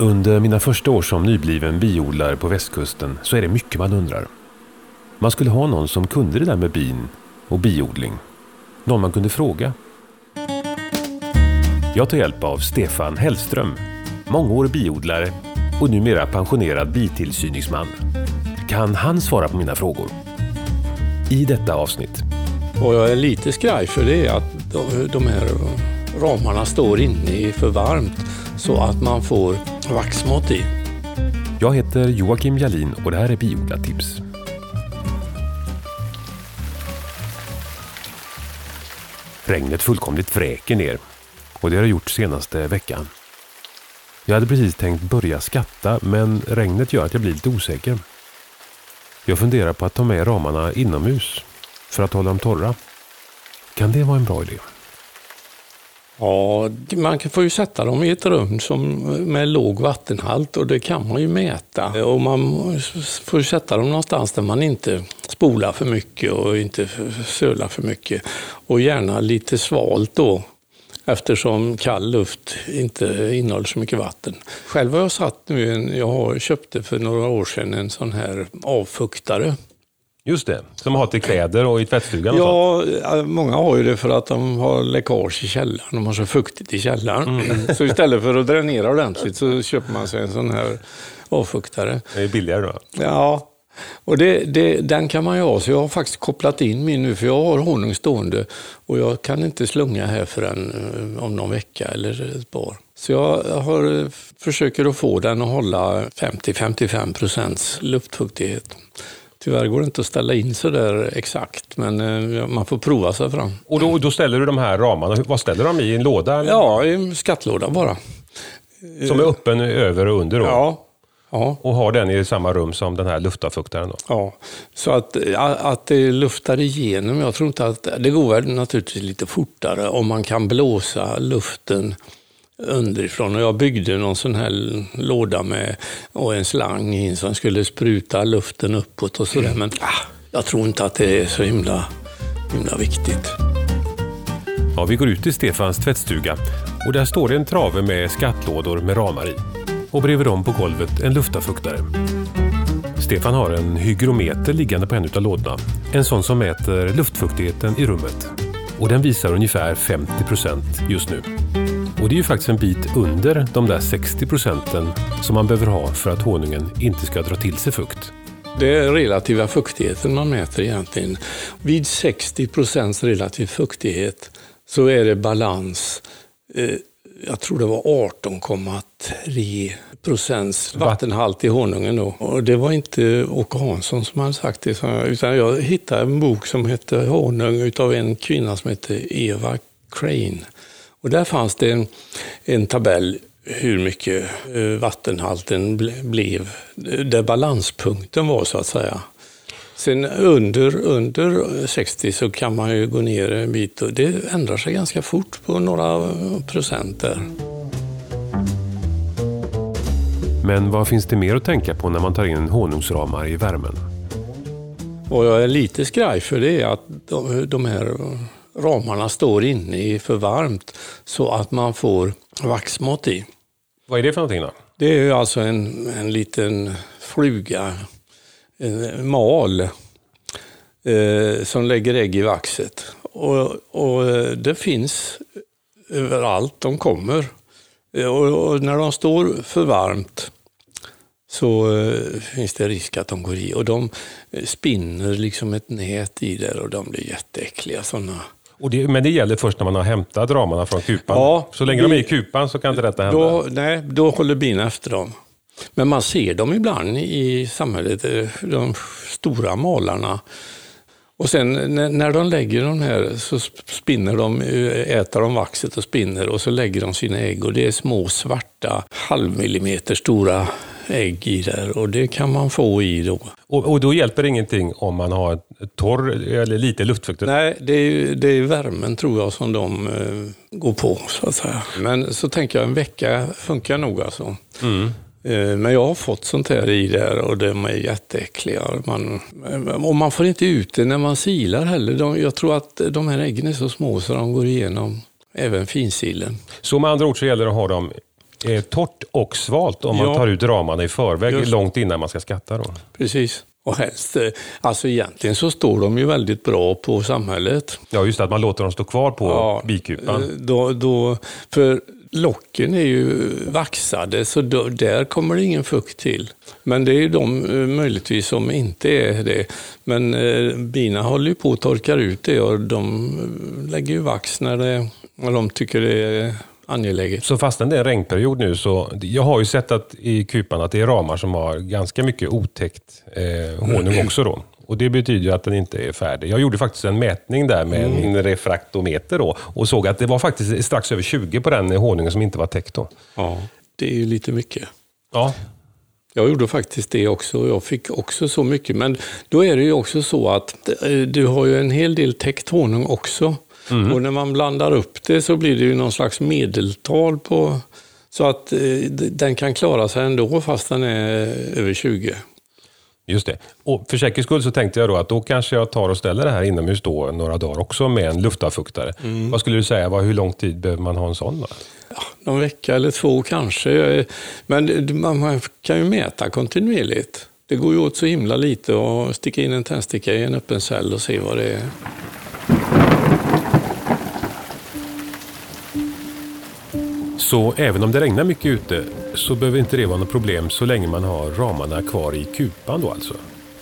Under mina första år som nybliven biodlare på västkusten så är det mycket man undrar. Man skulle ha någon som kunde det där med bin och biodling. Någon man kunde fråga. Jag tar hjälp av Stefan Hellström, mångårig biodlare och numera pensionerad bitillsyningsman. Kan han svara på mina frågor? I detta avsnitt. Vad jag är lite skraj för det är att de här ramarna står inne för varmt så att man får vaxmat i. Jag heter Joakim Jalin och det här är Biodlartips. Regnet fullkomligt vräker ner och det har det gjort senaste veckan. Jag hade precis tänkt börja skatta men regnet gör att jag blir lite osäker. Jag funderar på att ta med ramarna inomhus för att hålla dem torra. Kan det vara en bra idé? Ja, man får ju sätta dem i ett rum som, med låg vattenhalt och det kan man ju mäta. Och man får sätta dem någonstans där man inte spolar för mycket och inte sölar för mycket. Och gärna lite svalt då eftersom kall luft inte innehåller så mycket vatten. Själv har jag satt nu en, jag köpte för några år sedan en sån här avfuktare Just det, som har till kläder och i tvättstugan? ja, många har ju det för att de har läckage i källaren. De har så fuktigt i källaren. Mm. Så istället för att dränera ordentligt så köper man sig en sån här avfuktare. Det är billigare då? Ja, och det, det, den kan man ju ha. Så jag har faktiskt kopplat in min nu, för jag har honung stående och jag kan inte slunga här förrän eh, om någon vecka eller ett par. Så jag har, försöker att få den att hålla 50-55 procents luftfuktighet. Tyvärr går det inte att ställa in så där exakt, men eh, man får prova sig fram. Och då, då ställer du de här ramarna, vad ställer de i? En låda? Eller? Ja, i en skattlåda bara. Som är öppen över och under? Då. Ja. Ja. Och har den i samma rum som den här luftavfuktaren? Då. Ja, så att, att det luftar igenom, jag tror inte att... Det går väl naturligtvis lite fortare om man kan blåsa luften underifrån. Och jag byggde någon sån här låda med och en slang in som skulle spruta luften uppåt och sådär. Men ah, jag tror inte att det är så himla, himla viktigt. Ja, vi går ut i Stefans tvättstuga och där står det en trave med skattlådor med ramar i. Och bredvid dem på golvet en luftavfuktare. Stefan har en hygrometer liggande på en av lådorna. En sån som mäter luftfuktigheten i rummet. Och den visar ungefär 50 procent just nu. Och det är ju faktiskt en bit under de där 60 procenten som man behöver ha för att honungen inte ska dra till sig fukt. Det är relativa fuktigheten man mäter egentligen. Vid 60 procents relativ fuktighet så är det balans. Eh, jag tror det var 18,3 procents vattenhalt i honungen då. Och det var inte Åke Hansson som hade sagt det, utan jag hittade en bok som hette Honung av en kvinna som hette Eva Crane. Och där fanns det en, en tabell hur mycket eh, vattenhalten ble, blev, där balanspunkten var så att säga. Sen under, under 60 så kan man ju gå ner en bit och det ändrar sig ganska fort på några procent där. Men vad finns det mer att tänka på när man tar in honungsramar i värmen? Vad jag är lite skraj för det är att de, de här ramarna står inne i för varmt så att man får vaxmat i. Vad är det för någonting då? Det är alltså en, en liten fluga, en mal, eh, som lägger ägg i vaxet. Och, och eh, det finns överallt de kommer. Och, och, när de står för varmt så eh, finns det risk att de går i. Och de spinner liksom ett nät i där och de blir jätteäckliga sådana det, men det gäller först när man har hämtat ramarna från kupan? Ja, så länge det, de är i kupan så kan inte detta hända? Då, nej, då håller bina efter dem. Men man ser dem ibland i samhället, eh, de stora malarna. Och sen när de lägger de här så spinner de, eh, äter de vaxet och spinner och så lägger de sina ägg och det är små svarta halvmillimeter stora ägg i där och det kan man få i då. Och, och då hjälper det ingenting om man har torr eller lite luftfuktighet? Nej, det är, det är värmen tror jag som de eh, går på så att säga. Men så tänker jag en vecka funkar nog alltså. Mm. Eh, men jag har fått sånt här i där och de är jätteäckliga. Man, och man får inte ut det när man silar heller. De, jag tror att de här äggen är så små så de går igenom även finsilen. Så med andra ord så gäller det att ha dem eh, torrt och svalt om man Ja. tar ut ramarna i förväg, Just. långt innan man ska skatta. Då. Precis. Och helst, eh, alltså egentligen så står de ju väldigt bra på samhället. Ja, just det, att man låter dem stå kvar på bikupan. eh, Då, då, för locken är ju vaxade, så då, där kommer det ingen fukt till. Men det är ju de eh, möjligtvis som inte är det. Men eh, bina håller ju på att torka ut det och de lägger ju vax när, det, när de tycker det är angeläget. Så fastän det är en regnperiod nu så, jag har ju sett att i kupan att det är ramar som har ganska mycket otäckt eh, honung också då. Och det betyder att den inte är färdig. Jag gjorde faktiskt en mätning där med en refraktometer då och såg att det var faktiskt strax över 20 på den honungen som inte var täckt då. Ja, det är ju lite mycket. Ja, Jag gjorde faktiskt det också. Jag fick också så mycket. Men då är det ju också så att eh, du har ju en hel del täckt honung också. Och när man blandar upp det så blir det ju någon slags medeltal på så att eh, den kan klara sig ändå fast den är över 20. just det. Och för säkerhets skull så tänkte jag då att då kanske jag tar och ställer det här inomhus då några dagar också med en luftavfuktare. Vad skulle du säga, vad, hur lång tid behöver man ha en sån? Då? Ja, någon vecka eller två kanske. Men man kan ju mäta kontinuerligt. Det går ju åt så himla lite att sticka in en tändsticka i en öppen cell och se vad det är. Så även om det regnar mycket ute så behöver inte det vara något problem så länge man har ramarna kvar i kupan då alltså?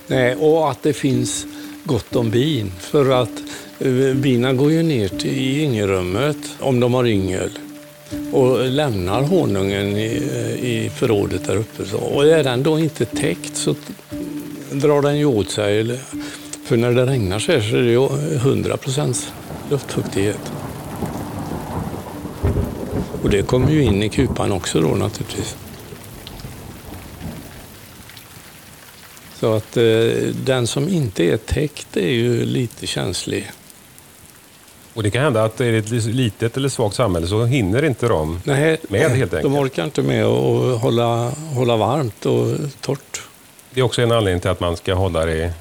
Nej, och att det finns gott om bin. För att eh, bina går ju ner till yngelrummet om de har yngel och lämnar honungen i, eh, i förrådet där uppe. Så. Och är den då inte täckt så drar den ju åt sig. För när det regnar så, här så är det ju 100 procents luftfuktighet. Och det kommer ju in i kupan också då naturligtvis. Så att eh, den som inte är täckt är ju lite känslig. Och det kan hända att är det ett litet eller svagt samhälle så hinner inte de Nej, Med, helt de enkelt. orkar inte med att hålla, hålla varmt och torrt. Det är också en anledning till att man ska hålla det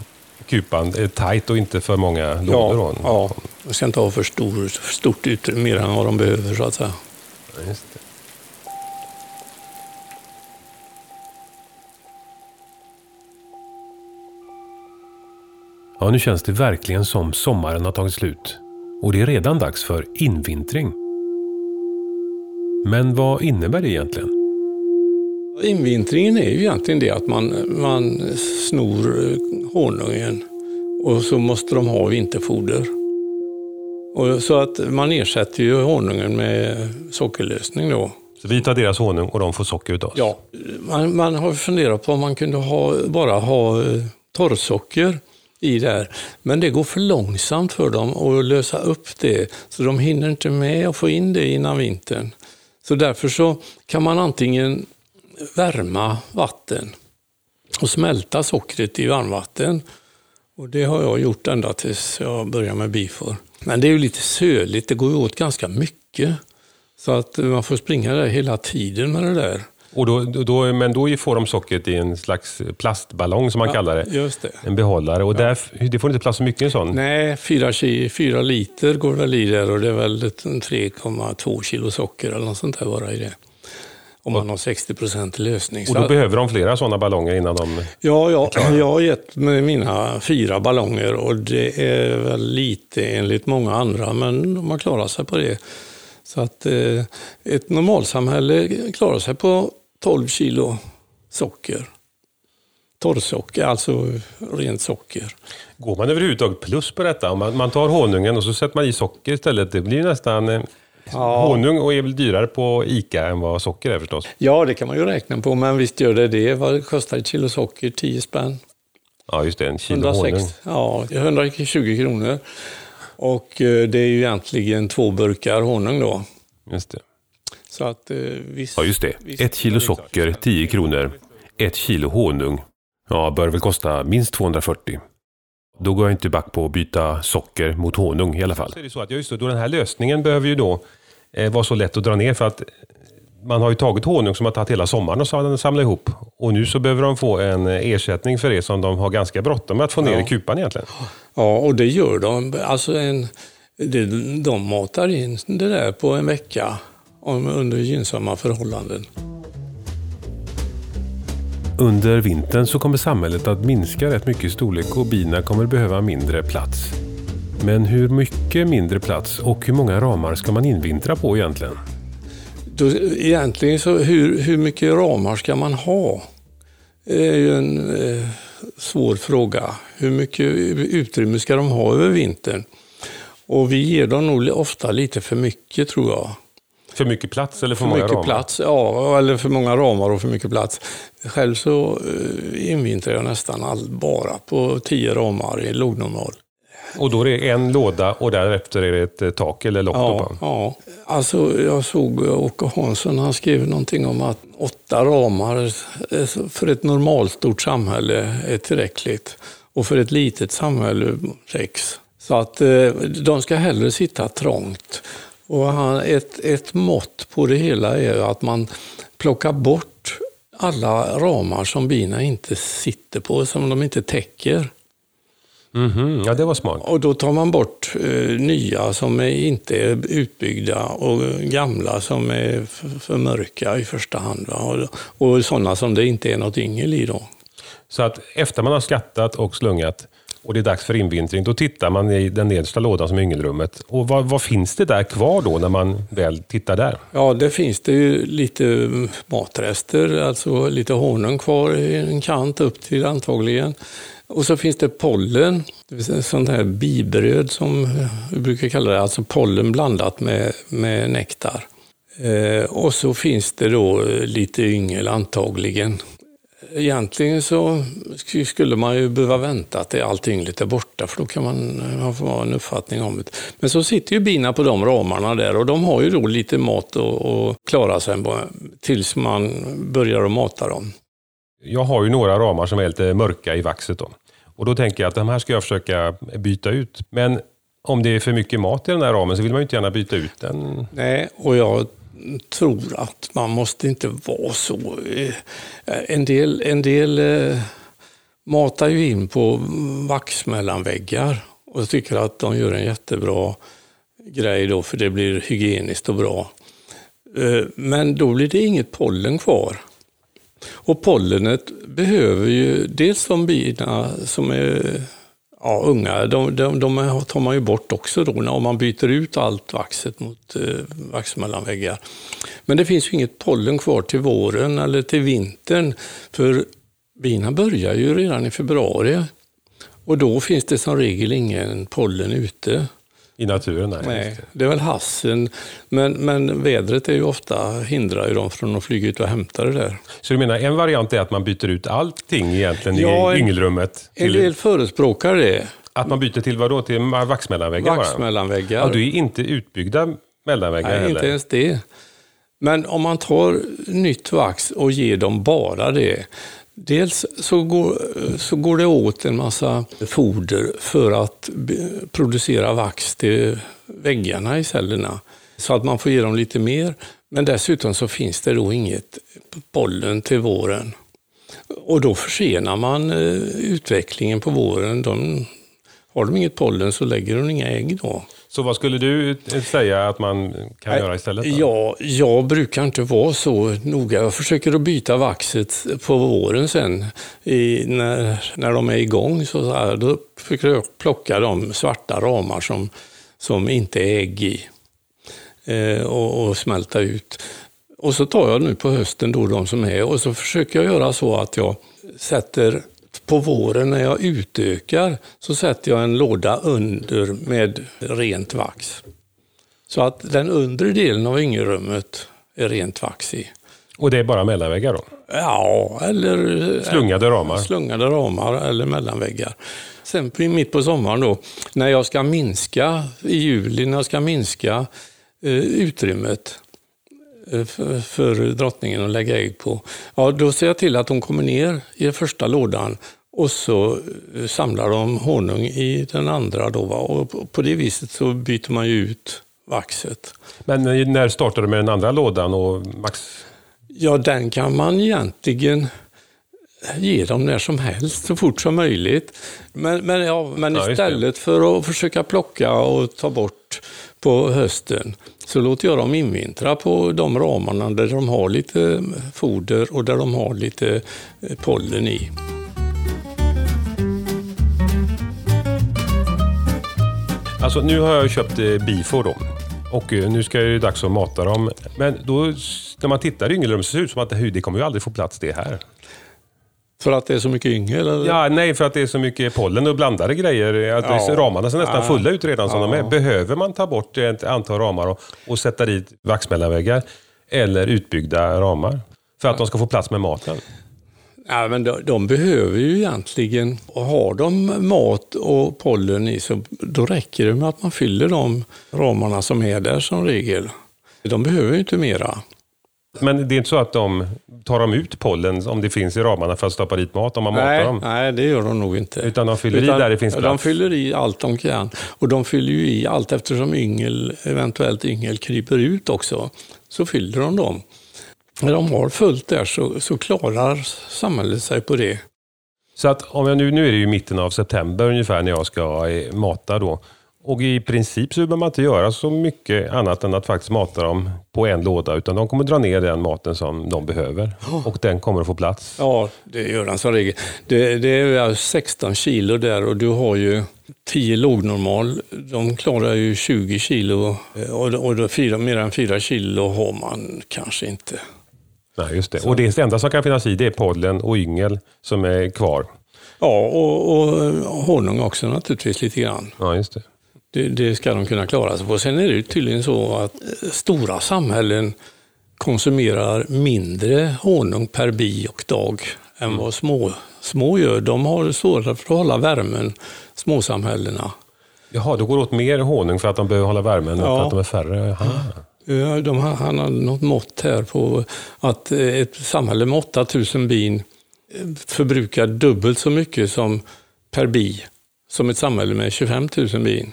kupan eh, tajt och inte för många lådor. då. ja. De ska inte ha för, stor, för stort utrymme mer än vad de behöver så att säga. Just det. Ja, nu känns det verkligen som sommaren har tagit slut. Och det är redan dags för invintring. Men vad innebär det egentligen? Invintringen är ju egentligen det att man, man snor eh, honungen och så måste de ha vinterfoder. Och så att man ersätter ju honungen med sockerlösning då. Så vi tar deras honung och de får socker utav oss. Ja, man, man har funderat på om man kunde ha, bara ha eh, torrsocker i där. Men det går för långsamt för dem att lösa upp det. Så de hinner inte med att få in det innan vintern. Så därför så kan man antingen värma vatten och smälta sockret i varmvatten. Och det har jag gjort ända tills jag började med bifor. Men det är ju lite söligt, det går ju åt ganska mycket. Så att man får springa där hela tiden med det där. Och då, då, men då får de sockret i en slags plastballong som man kallar det. Just det. En behållare. Och där, det får inte plats så mycket i en sån. Nej, fyra, fyra liter går väl i där och det är väl ett- 3,2 kilo socker eller något sånt där bara i det. Om man har 60 procent lösning. Och då behöver de flera sådana ballonger innan de... Ja, ja, jag har gett med mina fyra ballonger och det är väl lite enligt många andra, men de har klarat sig på det. Så att eh, ett normalsamhälle klarar sig på 12 kilo socker. Torrsocker, alltså rent socker. Går man överhuvudtaget plus på detta? Om man, man tar honungen och så sätter man i socker istället. Det blir nästan... Ja. Honung och är väl dyrare på ICA än vad socker är förstås. Ja, det kan man ju räkna på, men visst gör det det. Vad kostar ett kilo socker? 10 spänn? Ja, just det. En kilo honung. 106, ja, 120 kronor. Och eh, det är ju egentligen två burkar honung då. Just det. Så att eh, visst. Ja, just det. visst- Ett kilo socker, 10 kronor. Ett kilo honung. Ja, bör väl kosta minst 240. Då går jag inte back på att byta socker mot honung i alla fall. Så är det så att, ja, just då den här lösningen behöver ju då eh, vara så lätt att dra ner för att man har ju tagit honung som har tagit hela sommaren och sam- samlat ihop. Och nu så behöver de få en eh, ersättning för det som de har ganska bråttom med att få ner Ja. i kupan egentligen. Ja, och det gör de. Alltså en, det, de matar in det där på en vecka. under gynnsamma förhållanden. Under vintern så kommer samhället att minska rätt mycket i storlek och bina kommer behöva mindre plats. Men hur mycket mindre plats och hur många ramar ska man invintra på egentligen? Då, egentligen så hur, hur mycket ramar ska man ha? Det är ju en eh, svår fråga. Hur mycket utrymme ska de ha över vintern? Och vi ger dem nog ofta lite för mycket tror jag. För mycket plats eller för, för många mycket ramar? plats, ja, eller för många ramar och för mycket plats. Själv så eh, invintrar jag nästan all, bara på tio ramar i lågnormal. Och då är det en låda och därefter är det ett eh, tak eller lock? Ja, ja. Alltså, jag såg Åke Hansson, han skrev någonting om att åtta ramar eh, för ett normalstort samhälle är tillräckligt. Och för ett litet samhälle sex. Så att eh, de ska hellre sitta trångt. Och han, ett, ett mått på det hela är att man plockar bort alla ramar som bina inte sitter på, som de inte täcker. Mhm, Ja, det var smart. Och då tar man bort eh, nya som är inte är utbyggda och gamla som är för mörka i första hand. Va? Och, och sådana som det inte är något yngel i. Då. Så att efter man har skattat och slungat och det är dags för invintring, då tittar man i den nedersta lådan som är yngelrummet. Och vad, vad finns det där kvar då när man väl tittar där? Ja, det finns det ju lite matrester, alltså lite honung kvar i en kant upp till antagligen. Och så finns det pollen, det vill säga sånt här bibröd som vi brukar kalla det, alltså pollen blandat med, med nektar. Eh, och så finns det då lite yngel antagligen. Egentligen så sk- skulle man ju behöva vänta till allt ynglet är borta för då kan man, man få en uppfattning om det. Men så sitter ju bina på de ramarna där och de har ju då lite mat att att klara sig tills man börjar att mata dem. Jag har ju några ramar som är lite mörka i vaxet. Då. Och då tänker jag att de här ska jag försöka byta ut. Men om det är för mycket mat i den här ramen så vill man ju inte gärna byta ut den. Nej, och jag tror att man måste inte vara så... Eh, en del, en del eh, matar ju in på vaxmellanväggar och tycker att de gör en jättebra grej då för det blir hygieniskt och bra. Eh, men då blir det inget pollen kvar. Och pollenet behöver ju dels de bina som är ja, unga, de, de, de tar man ju bort också då om man byter ut allt vaxet mot eh, vaxmellanväggar. Men det finns ju inget pollen kvar till våren eller till vintern för bina börjar ju redan i februari. Och då finns det som regel ingen pollen ute. I naturen? Nej. Nej, det är väl hassen. Men, men vädret är ju ofta, hindrar ju dem från att flyga ut och hämta det där. Så du menar en variant är att man byter ut allting egentligen Ja, i en- yngelrummet? En Till, del förespråkar det. Att man byter till vad då? Till vaxmellanväggar? Vaxmellanväggar. Ja, du är inte utbyggda mellanväggar Nej, heller? inte ens det. Men om man tar nytt vax och ger dem bara det. Dels så går, så går det åt en massa foder för att producera vax till väggarna i cellerna. Så att man får ge dem lite mer. Men dessutom så finns det då inget pollen till våren. Och då försenar man eh, utvecklingen på våren. De, har de inget pollen så lägger de inga ägg då. Så vad skulle du säga att man kan göra istället? Då? Ja, jag brukar inte vara så noga. Jag försöker att byta vaxet på våren sen. I, när, när de är igång så, så här, då försöker jag plocka de svarta ramar som, som inte är ägg i eh, och, och smälta ut. Och så tar jag nu på hösten då de som är och så försöker jag göra så att jag sätter på våren när jag utökar så sätter jag en låda under med rent vax. Så att den undre delen av yngelrummet är rent vax i. Och det är bara mellanväggar då? Ja, eller Slungade ramar? slungade ramar eller mellanväggar. Sen mitt på sommaren då, när jag ska minska i juli, när jag ska minska eh, utrymmet eh, för, för drottningen att lägga ägg på, ja, då ser jag till att de kommer ner i den första lådan och så eh, samlar de honung i den andra. Då, va? Och på- det viset så byter man ju ut vaxet. Men när startade du med den andra lådan och max? Ja, den kan man egentligen ge dem när som helst, så fort som möjligt. Men, men, ja, men Ja, istället för att försöka plocka och ta bort på hösten så låter jag dem invintra på de ramarna där de har lite foder och där de har lite eh, pollen i. Alltså nu har jag köpt eh, Bifor då. Och eh, nu ska det ju dags att mata dem. Men då, när man tittar i yngelrummet så ser det ut som att det, det kommer ju aldrig få plats det här. För att det är så mycket yngel? Eller? Ja, nej, för att det är så mycket pollen och blandade grejer. Att Ja. Ramarna ser nästan Ja. fulla ut redan som de är. Behöver man ta bort ett antal ramar och, och sätta dit vaxmellanväggar eller utbyggda ramar? För att de ska få plats med maten? Ja, men de, de behöver ju egentligen, och har de mat och pollen i så då räcker det med att man fyller de ramarna som är där som regel. De behöver ju inte mera. Men det är inte så att de tar de ut pollen om det finns i ramarna för att stoppa dit mat om man matar Nej, dem? nej, det gör de nog inte. Utan de fyller i där det finns De plats? fyller i allt de kan. Och de fyller ju i allt eftersom yngel, eventuellt yngel kryper ut också. Så fyller de dem. När de har fullt där så, så klarar samhället sig på det. Så att om jag nu, nu är det ju mitten av september ungefär när jag ska eh, mata då. Och i princip så behöver man inte göra så mycket annat än att faktiskt mata dem på en låda. Utan de kommer dra ner den maten som de behöver. Och den kommer att få plats. Ja, det gör den som regel. Det, det är 16 kilo där och du har ju 10 lågnormal. De klarar ju 20 kilo och, och då fyra, mer än 4 kilo har man kanske inte. Nej, just det. Och det enda som kan finnas i det är pollen och yngel som är kvar. Ja, och, och honung också naturligtvis lite grann. Ja, just det. Det, det ska de kunna klara sig på. Sen är det ju tydligen så att eh, stora samhällen konsumerar mindre honung per bi och dag än vad små, små gör. De har svårare för att hålla värmen, småsamhällena. Jaha, då går det åt mer honung för att de behöver hålla värmen och Ja. för att de är färre. Aha. De, han har något mått här på att eh, ett samhälle med 8000 bin eh, förbrukar dubbelt så mycket som per bi som ett samhälle med 25 000 bin.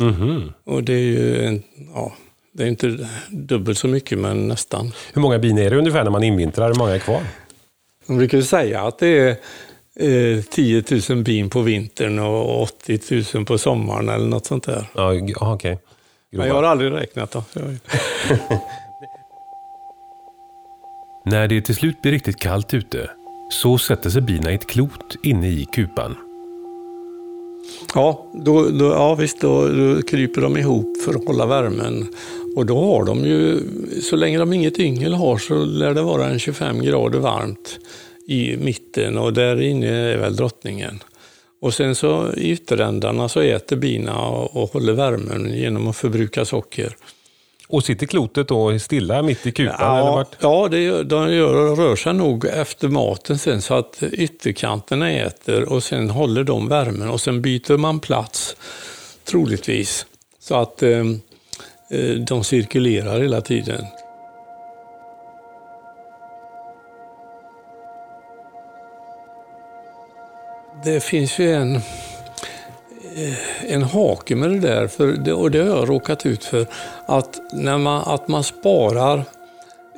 Mhm. Och det är ju ja, det är inte dubbelt så mycket men nästan. Hur många bin är det ungefär när man invintrar? Hur många är kvar? Man brukar ju säga att det är eh, 10 000 bin på vintern och 80 000 på sommaren eller något sånt där. Ja, g- ja, Men jag har aldrig räknat dem. När det till slut blir riktigt kallt ute så sätter sig bina i ett klot inne i kupan. Ja, då, då, ja visst, då, då kryper de ihop för att hålla värmen. Och då har de ju, så länge de inget yngel har så lär det vara en 25 grader varmt i mitten och där inne är väl drottningen. Och sen så i ytterändarna så äter bina och, och håller värmen genom att förbruka socker. Och sitter klotet då stilla mitt i kupan? eller Ja, vart? ja det de gör, rör sig nog efter maten sen så att ytterkanterna äter och sen håller de värmen och sen byter man plats troligtvis. Så att eh, eh, de cirkulerar hela tiden. Det finns ju en, eh, en hake med det där, för det, och det har jag råkat ut för. Att, när man, att man sparar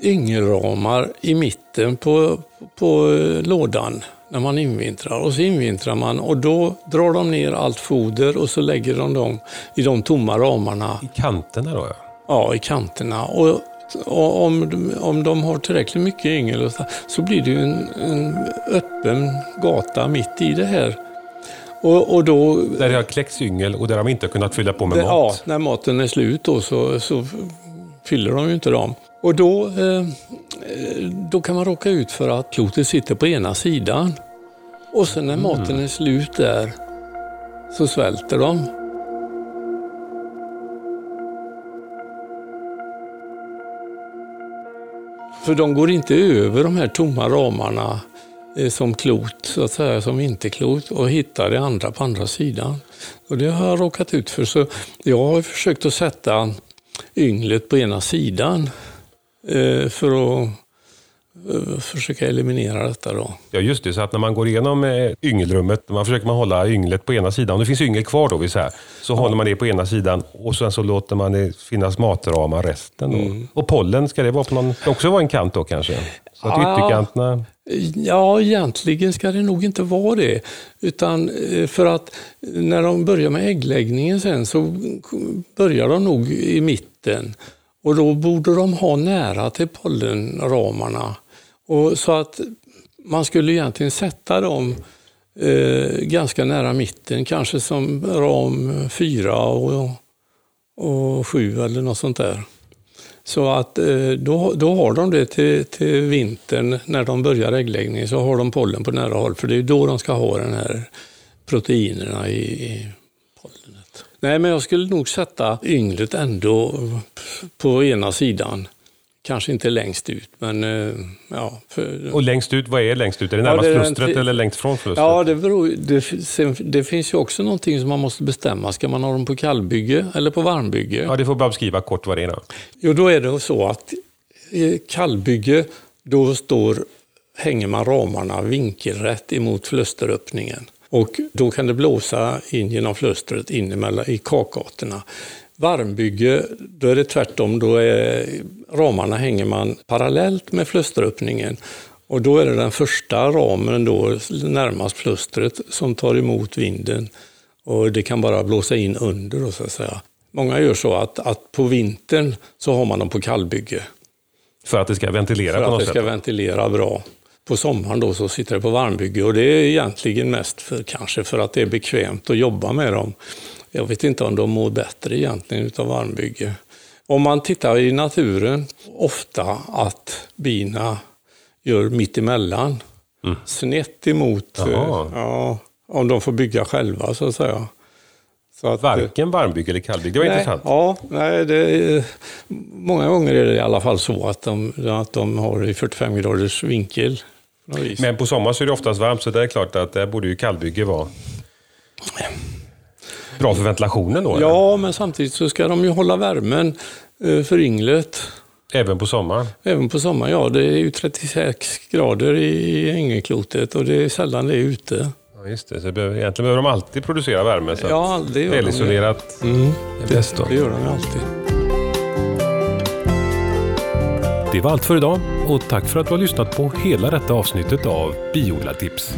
yngelramar i mitten på, på eh, lådan när man invintrar. Och så invintrar man och då drar de ner allt foder och så lägger de dem i de tomma ramarna I kanterna då ja. ja, i kanterna. Och, och om, de- om de har tillräckligt mycket yngel så, blir det ju en, en öppen gata mitt i det här. Och, och då, Där det har kläckts yngel och där de inte har kunnat fylla på med det, ja, mat. när maten är slut då, så, så fyller de ju inte dem. Och då, eh, då kan man råka ut för att klotet sitter på ena sidan. Och sen när maten är slut där så svälter de. För de går inte över de här tomma ramarna eh, som klot, så att säga, som vinterklot och hittar det andra på andra sidan. Och det har jag råkat ut för. Så jag har försökt att sätta ynglet på ena sidan eh, för att försöka eliminera detta då. Ja just det, så att när man går igenom eh, yngelrummet, man försöker man hålla ynglet på ena sidan. Om det finns yngel kvar då, vill säga, så ja. håller man det på ena sidan och sen så låter man det finnas matramar resten. Då. Mm. Och pollen, ska det vara på någon, också vara en kant då kanske? Så att ja. ytterkanterna... Ja, egentligen ska det nog inte vara det. Utan eh, för att när de börjar med äggläggningen sen så börjar de nog i mitten. Och då borde de ha nära till pollenramarna. Och så att man skulle egentligen sätta dem eh, ganska nära mitten, kanske som ram 4 och, och 7 eller något sånt där. Så att eh, då, då har de det till, till vintern när de börjar äggläggning så har de pollen på nära håll för det är då de ska ha den här proteinerna i, i pollenet. Nej, men jag skulle nog sätta ynglet ändå på ena sidan. Kanske inte längst ut, men eh, ja. För... Och längst ut, vad är längst ut? Är det närmast ja, det flustret eller längst från flustret? Ja, det, beror, det, det finns ju också någonting som man måste bestämma. Ska man ha dem på kallbygge eller på varmbygge? Ja, det får bara beskriva kort vad det är då. Jo, då är det så att i kallbygge, då står, hänger man ramarna vinkelrätt emot flusteröppningen. Och då kan det blåsa in genom flustret in i kakgatorna. Varmbygge, då är det tvärtom. Då är ramarna hänger man parallellt med flusteröppningen. Och då är det den första ramen då, närmast flustret som tar emot vinden. Och det kan bara blåsa in under då, så att säga. Många gör så att, att på vintern så har man dem på kallbygge. För att det ska ventilera För på något sätt? För att det ska ventilera bra. På sommaren då så sitter det på varmbygge och det är egentligen mest för, kanske för att det är bekvämt att jobba med dem. Jag vet inte om de mår bättre egentligen utav varmbygge. Om man tittar i naturen, ofta att bina gör mittemellan. Mm. Snett emot, eh, ja, om de får bygga själva så att säga. Så att, Varken varmbygge eller kallbygge, det var nej, intressant. Ja, nej, det, många gånger är det i alla fall så att de, att de har i 45 graders vinkel. Men på sommaren så är det oftast varmt, så det är klart att där borde ju kallbygge vara bra för ventilationen då? Ja, eller? men samtidigt så ska de ju hålla värmen eh, för ynglet. Även på sommaren? Även på sommaren, ja. Det är ju 36 grader i ängelklotet och det är sällan det är ute. Ja, just det. Så egentligen behöver de alltid producera värme. Så ja, det gör välisolerat de. Mm, det, bäst då. det gör de alltid. Det var allt för idag och tack för att du har lyssnat på hela detta avsnittet av Biodlartips.